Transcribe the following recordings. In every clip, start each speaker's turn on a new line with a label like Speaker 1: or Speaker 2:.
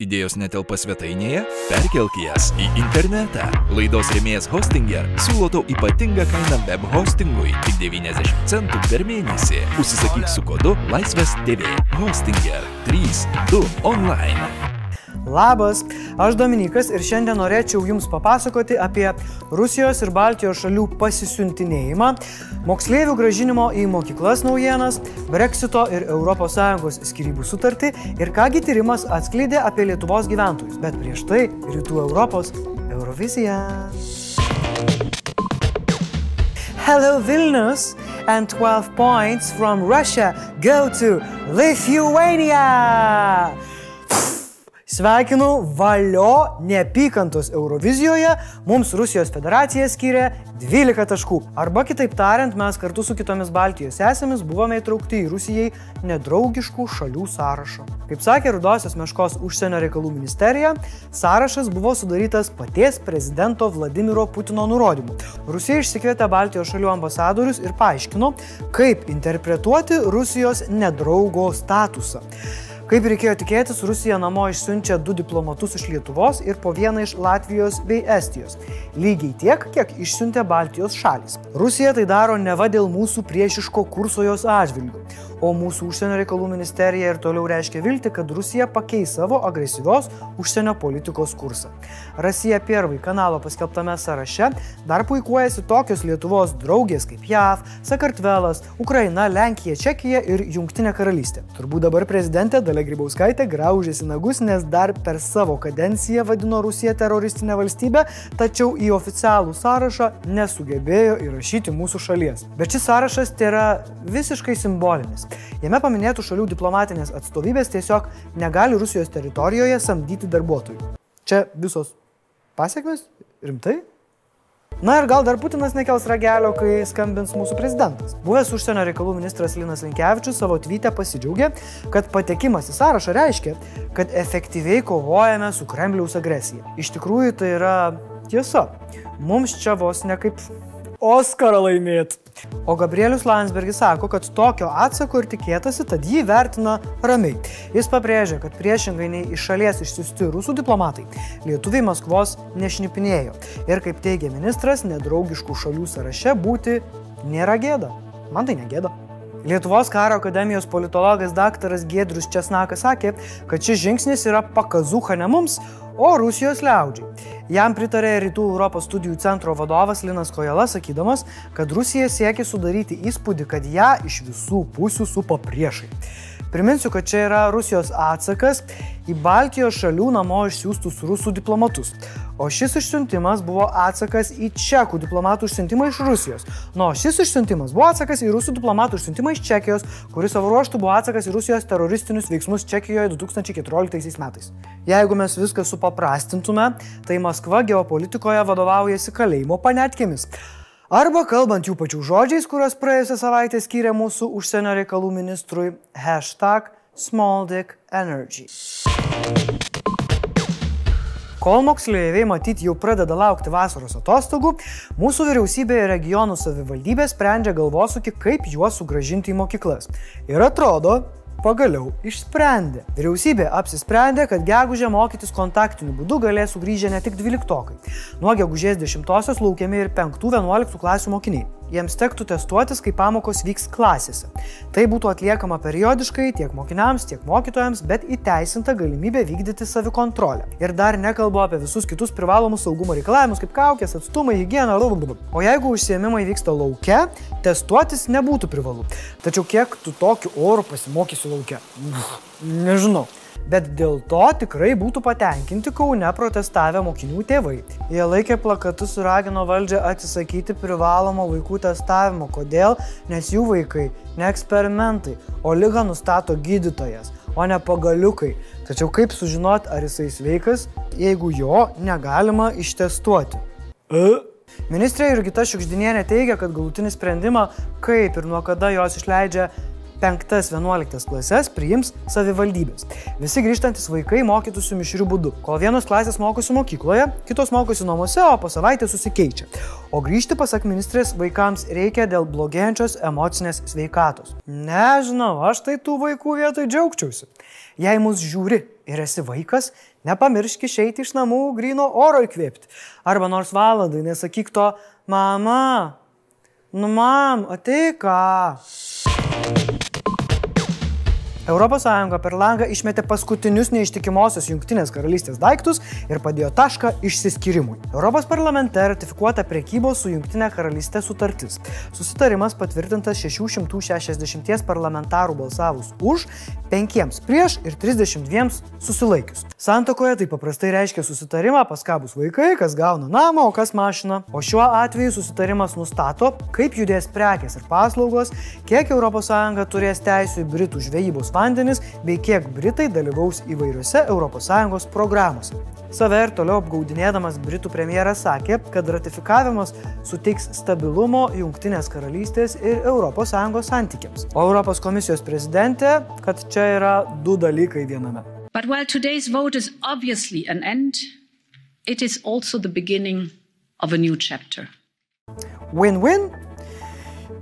Speaker 1: Idėjos netelpa svetainėje? Perkelk jas į internetą. Laidos rėmėjas Hostinger siūlo tau ypatingą kainą web hostingui - tik 90 centų per mėnesį. Užsisakyk su kodu Laisvės TV. Hostinger 32 online.
Speaker 2: Labas, aš Dominikas ir šiandien norėčiau Jums papasakoti apie Rusijos ir Baltijos šalių pasisiuntinėjimą, moksleivių gražinimo į mokyklas naujienas, Brexito ir ES skirybų sutartį ir kągi tyrimas atskleidė apie Lietuvos gyventojus. Bet prieš tai Rytų Europos Eurovizija. Hello Vilnius and 12 points from Russia go to Lithuania. Sveikinu, valio neapykantos Eurovizijoje mums Rusijos federacija skiria 12 taškų. Arba kitaip tariant, mes kartu su kitomis Baltijos esėmis buvome įtraukti į Rusijai nedraugiškų šalių sąrašą. Kaip sakė Rudosios Meškos užsienio reikalų ministerija, sąrašas buvo sudarytas paties prezidento Vladimiro Putino nurodymu. Rusija išsikvietė Baltijos šalių ambasadorius ir paaiškino, kaip interpretuoti Rusijos nedraugo statusą. Kaip reikėjo tikėtis, Rusija namo išsiunčia du diplomatus iš Lietuvos ir po vieną iš Latvijos bei Estijos. Lygiai tiek, kiek išsiuntė Baltijos šalis. Rusija tai daro ne va dėl mūsų priešiško kurso jos atžvilgių, o mūsų užsienio reikalų ministerija ir toliau reiškia vilti, kad Rusija pakeis savo agresyvios užsienio politikos kursą. Rasija Piervai kanalo paskelbtame sąraše dar puikuojasi tokios Lietuvos draugės kaip JAV, Sakartvelas, Ukraina, Lenkija, Čekija ir Junktinė karalystė. Turbūt dabar prezidentė Dalia Grybauskaitė graužėsi nagus, nes dar per savo kadenciją vadino Rusiją teroristinę valstybę, tačiau į oficialų sąrašą nesugebėjo įrašyti mūsų šalies. Bet šis sąrašas tai yra visiškai simbolinis. Jame paminėtų šalių diplomatinės atstovybės tiesiog negali Rusijos teritorijoje samdyti darbuotojų. Čia visos pasiekmes? Rimtai? Na ir gal dar Putinas nekels ragelio, kai skambins mūsų prezidentas. Buvęs užsienio reikalų ministras Linas Linkevičius savo tvytę pasidžiaugė, kad patekimas į sąrašą reiškia, kad efektyviai kovojame su Kremliaus agresija. Iš tikrųjų tai yra tiesa. Mums čia vos ne kaip Oskarą laimėti. O Gabrielius Landsbergis sako, kad tokio atsako ir tikėtasi, tad jį vertina ramiai. Jis pabrėžia, kad priešingai nei iš šalies išsiųsti rusų diplomatai, lietuviai Maskvos nešnipinėjo. Ir kaip teigia ministras, nedraugiškų šalių sąraše būti nėra gėda. Man tai negėda. Lietuvos karo akademijos politologas dr. Gedrius Česnakas sakė, kad šis žingsnis yra pakazuha ne mums, o Rusijos liaudžiai. Jam pritarė Rytų Europos studijų centro vadovas Linas Kojala, sakydamas, kad Rusija siekia sudaryti įspūdį, kad ją iš visų pusių supa priešai. Priminsiu, kad čia yra Rusijos atsakas į Baltijos šalių namo išsiųstus rusų diplomatus. O šis išsiuntimas buvo atsakas į čekų diplomatų išsiuntimą iš Rusijos. Nu, o šis išsiuntimas buvo atsakas į rusų diplomatų išsiuntimą iš Čekijos, kuris savo ruoštų buvo atsakas į Rusijos teroristinius veiksmus Čekijoje 2014 metais. Jeigu mes viską supaprastintume, tai Maskva geopolitikoje vadovaujasi kalėjimo panetkėmis. Arba kalbant jų pačių žodžiais, kuriuos praėjusią savaitę skyrė mūsų užsienio reikalų ministrui hashtag SmallDickEnergy. Kol moksleiviai matyti jau pradeda laukti vasaros atostogų, mūsų vyriausybė ir regionų savivaldybė sprendžia galvosūkį, kaip juos sugražinti į mokyklas. Ir atrodo, pagaliau išsprendė. Vyriausybė apsisprendė, kad gegužę mokytis kontaktiniu būdu galės sugrįžę ne tik dvyliktokai. Nuo gegužės 10-osios laukiami ir 5-11 klasių mokiniai jiems tektų testuotis, kai pamokos vyks klasėse. Tai būtų atliekama periodiškai tiek mokiniams, tiek mokytojams, bet įteisinta galimybė vykdyti savikontrolę. Ir dar nekalbu apie visus kitus privalomus saugumo reikalavimus, kaip kaukės, atstumai, hygiena, blablabla. O jeigu užsiemimai vyksta laukia, testuotis nebūtų privalu. Tačiau kiek tu tokiu oru pasimokysi laukia? Nežinau bet dėl to tikrai būtų patenkinti Kaune protestavę mokinių tėvai. Jie laikė plakatus ir ragino valdžią atsisakyti privalomo vaikų testavimo. Kodėl? Nes jų vaikai ne eksperimentai, o lygą nustato gydytojas, o ne pagaliukai. Tačiau kaip sužinot, ar jisai sveikas, jeigu jo negalima ištestuoti? E? Ministrė Jurgita Šiukždinienė teigia, kad galutinį sprendimą, kaip ir nuo kada jos išleidžia 5-11 klases priims savivaldybės. Visi grįžtantis vaikai mokytųsi mišrių būdų. Kol vienos klasės mokosi mokykloje, kitos mokosi namuose, o po savaitės susikeičia. O grįžti, pasak ministrės, vaikams reikia dėl blogėjančios emocinės sveikatos. Nežinau, aš tai tų vaikų vietoj džiaugčiausi. Jei mus žiūri ir esi vaikas, nepamiršk išeiti iš namų grino oro įkvėpti. Arba nors valandai nesakyk to, mama, nu mam, atei ką. ES per langą išmetė paskutinius neištikimosios Junktinės karalystės daiktus ir padėjo tašką išsiskyrimui. Europos parlamente ratifikuota priekybos su Junktinė karalystė sutartis. Susitarimas patvirtintas 660 parlamentarų balsavus už, 5 prieš ir 32 susilaikius. Santokoje tai paprastai reiškia susitarimą, pas ką bus vaikai, kas gauna namą, o kas mašiną. O šiuo atveju susitarimas nustato, kaip judės prekės ir paslaugos, kiek ES turės teisų į Britų žvejybos vandenį vandenis bei kiek Britai dalyvaus įvairiose ES programuose. Save ir toliau apgaudinėdamas Britų premjeras sakė, kad ratifikavimas suteiks stabilumo Junktinės karalystės ir ES santykiams. O Europos komisijos prezidentė, kad čia yra du dalykai viename. But while today's vote is obviously an end, it is also the beginning of a new chapter. Win-win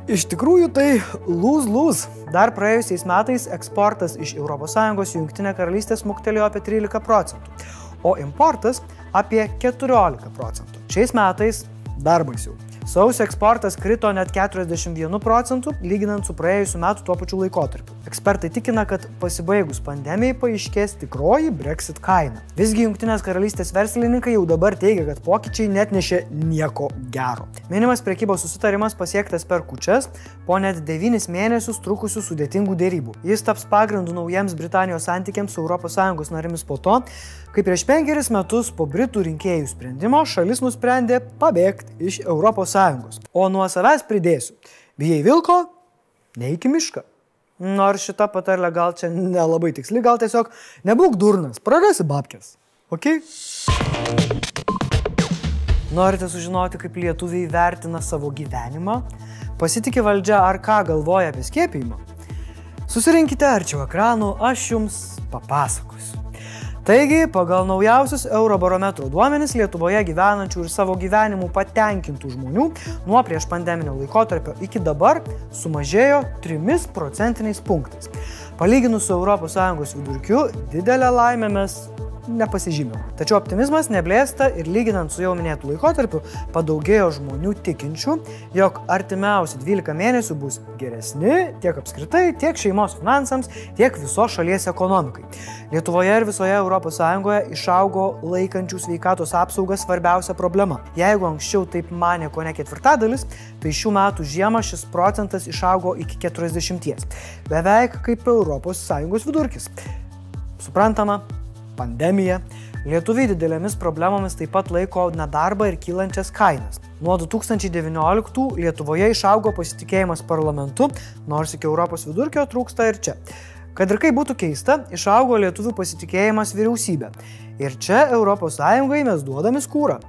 Speaker 2: Iš tikrųjų tai lūz-lūz. Dar praėjusiais metais eksportas iš ES į Junktinę karalystę smuktelėjo apie 13 procentų, o importas apie 14 procentų. Šiais metais dar baisiau. Sausio eksportas krito net 41 procentų, lyginant su praėjusiu metu tuo pačiu laikotarpiu. Ekspertai tikina, kad pasibaigus pandemijai paaiškės tikroji Brexit kaina. Visgi Junktinės karalystės verslininkai jau dabar teigia, kad pokyčiai net nešė nieko gero. Minimas priekybos susitarimas pasiektas per kučias po net 9 mėnesius trukusių sudėtingų dėrybų. Jis taps pagrindu naujiems Britanijos santykiams su ES narėmis po to, kai prieš penkerius metus po Britų rinkėjų sprendimo šalis nusprendė pabėgti iš ES. O nuo savęs pridėsiu, bijai vilko, neik į mišką. Nors šita patarlė gal čia nelabai tiksli, gal tiesiog nebūk durnas, prarasi babkės. Ok? Norite sužinoti, kaip lietuviai vertina savo gyvenimą? Pasitikė valdžia ar ką galvoja apie skiepijimą? Susirinkite arčiau ekranų, aš jums papasakosiu. Taigi, pagal naujausius Eurobarometro duomenis Lietuvoje gyvenančių ir savo gyvenimu patenkintų žmonių nuo prieš pandeminio laikotarpio iki dabar sumažėjo 3 procentiniais punktais. Palyginus su ES vidurkiu, didelę laimę mes nepasižymėjo. Tačiau optimizmas neblėsta ir lyginant su jau minėtų laikotarpiu padaugėjo žmonių tikinčių, jog artimiausi 12 mėnesių bus geresni tiek apskritai, tiek šeimos finansams, tiek visos šalies ekonomikai. Lietuvoje ir visoje ES išaugo laikančių sveikatos apsaugą svarbiausia problema. Jeigu anksčiau taip mane ko ne ketvirtadalis, tai šių metų žiemą šis procentas išaugo iki 40. Beveik kaip ES vidurkis. Suprantama, pandemija, lietuviai didelėmis problemomis taip pat laiko nedarbą ir kylančias kainas. Nuo 2019 Lietuvoje išaugo pasitikėjimas parlamentu, nors iki Europos vidurkio trūksta ir čia. Kad ir kaip būtų keista, išaugo lietuvių pasitikėjimas vyriausybė. Ir čia ES mes duodame skūrą.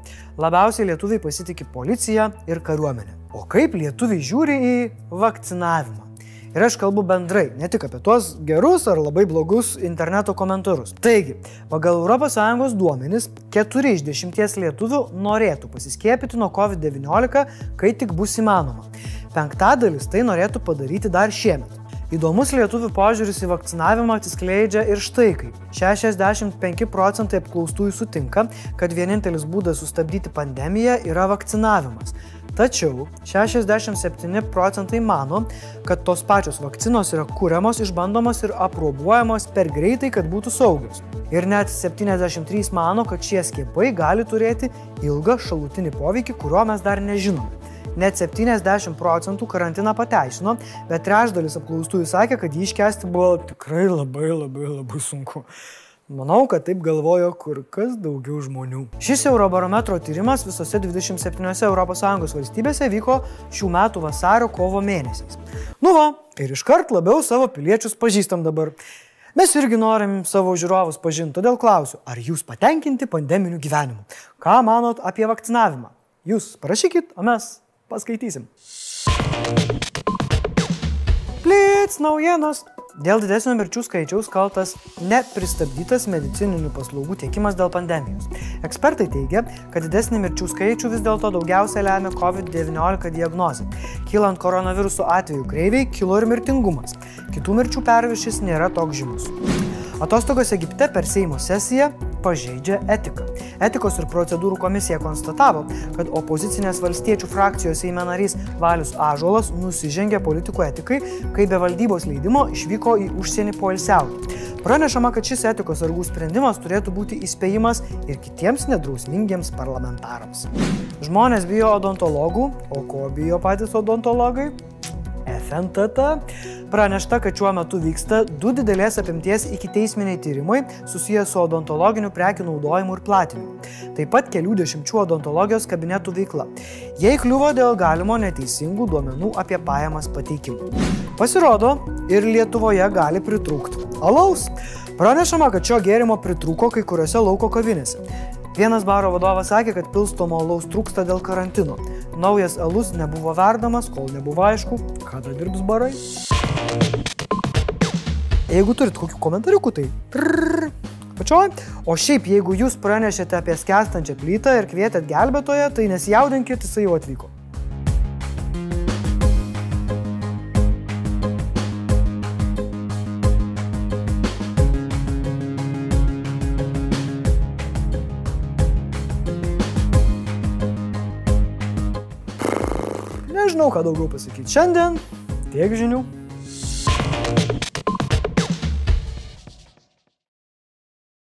Speaker 2: Labiausiai lietuviai pasitikė policija ir kariuomenė. O kaip lietuviai žiūri į vakcinavimą? Ir aš kalbu bendrai, ne tik apie tuos gerus ar labai blogus interneto komentarus. Taigi, pagal ES duomenis, 4 iš 10 lietuvių norėtų pasiskiepyti nuo COVID-19, kai tik bus įmanoma. Penktadalis tai norėtų padaryti dar šiemet. Įdomus lietuvių požiūris į vakcinavimą atsiskleidžia ir štai kaip. 65 procentai apklaustųjų sutinka, kad vienintelis būdas sustabdyti pandemiją yra vakcinavimas. Tačiau 67 procentai mano, kad tos pačios vakcinos yra kūriamos, išbandomos ir aprobuojamos per greitai, kad būtų saugios. Ir net 73 mano, kad šie skiepai gali turėti ilgą šalutinį poveikį, kurio mes dar nežinome. Net 70 procentų karantiną pateisino, bet trečdalis apklaustųjų sakė, kad jį iškesti buvo tikrai labai labai labai sunku. Manau, kad taip galvojo kur kas daugiau žmonių. Šis Eurobarometro tyrimas visose 27 ES valstybėse vyko šių metų vasario kovo mėnesiais. Nu va, ir iškart labiau savo piliečius pažįstam dabar. Mes irgi norim savo žiūrovus pažinti, todėl klausiu, ar jūs patenkinti pandeminiu gyvenimu? Ką manot apie vakcinavimą? Jūs parašykit, o mes paskaitysim. Plits naujienos. Dėl didesnio mirčių skaičiaus kaltas nepristabdytas medicininių paslaugų tiekimas dėl pandemijos. Ekspertai teigia, kad didesnį mirčių skaičių vis dėlto daugiausia lemia COVID-19 diagnozė. Kylant koronaviruso atveju kreiviai, kilo ir mirtingumas. Kitų mirčių perviršis nėra toks žymus. Atostogos Egipte per Seimo sesiją pažeidžia etiką. Etikos ir procedūrų komisija konstatavo, kad opozicinės valstiečių frakcijos Seime narys Valius Ažolas nusižengė politikų etikai, kai be valdybos leidimo išvyko į užsienį poilsiauti. Pranešama, kad šis etikos sargų sprendimas turėtų būti įspėjimas ir kitiems nedrausmingiems parlamentarams. Žmonės bijo odontologų, o ko bijo patys odontologai? FNTT pranešta, kad šiuo metu vyksta du didelės apimties iki teisminiai tyrimai susijęs su odontologiniu prekių naudojimu ir platinimu. Taip pat kelių dešimčių odontologijos kabinetų veikla. Jie įkliuvo dėl galimo neteisingų duomenų apie pajamas pateikimų. Pasirodo, ir Lietuvoje gali pritrūkti alaus. Pranešama, kad šio gėrimo pritrūko kai kuriuose lauko kavinėse. Vienas baro vadovas sakė, kad pilstomo alaus trūksta dėl karantino. Naujas alus nebuvo verdamas, kol nebuvo aišku, kada dirbs barai. Jeigu turit kokių komentariukų, tai trrr, pačioj. O šiaip, jeigu jūs pranešėte apie skęstančią plytą ir kvietėt gelbėtoją, tai nesijaudinkit, jisai jau atvyko. Nežinau, ką daugiau pasakyti. Šiandien tiek žinių.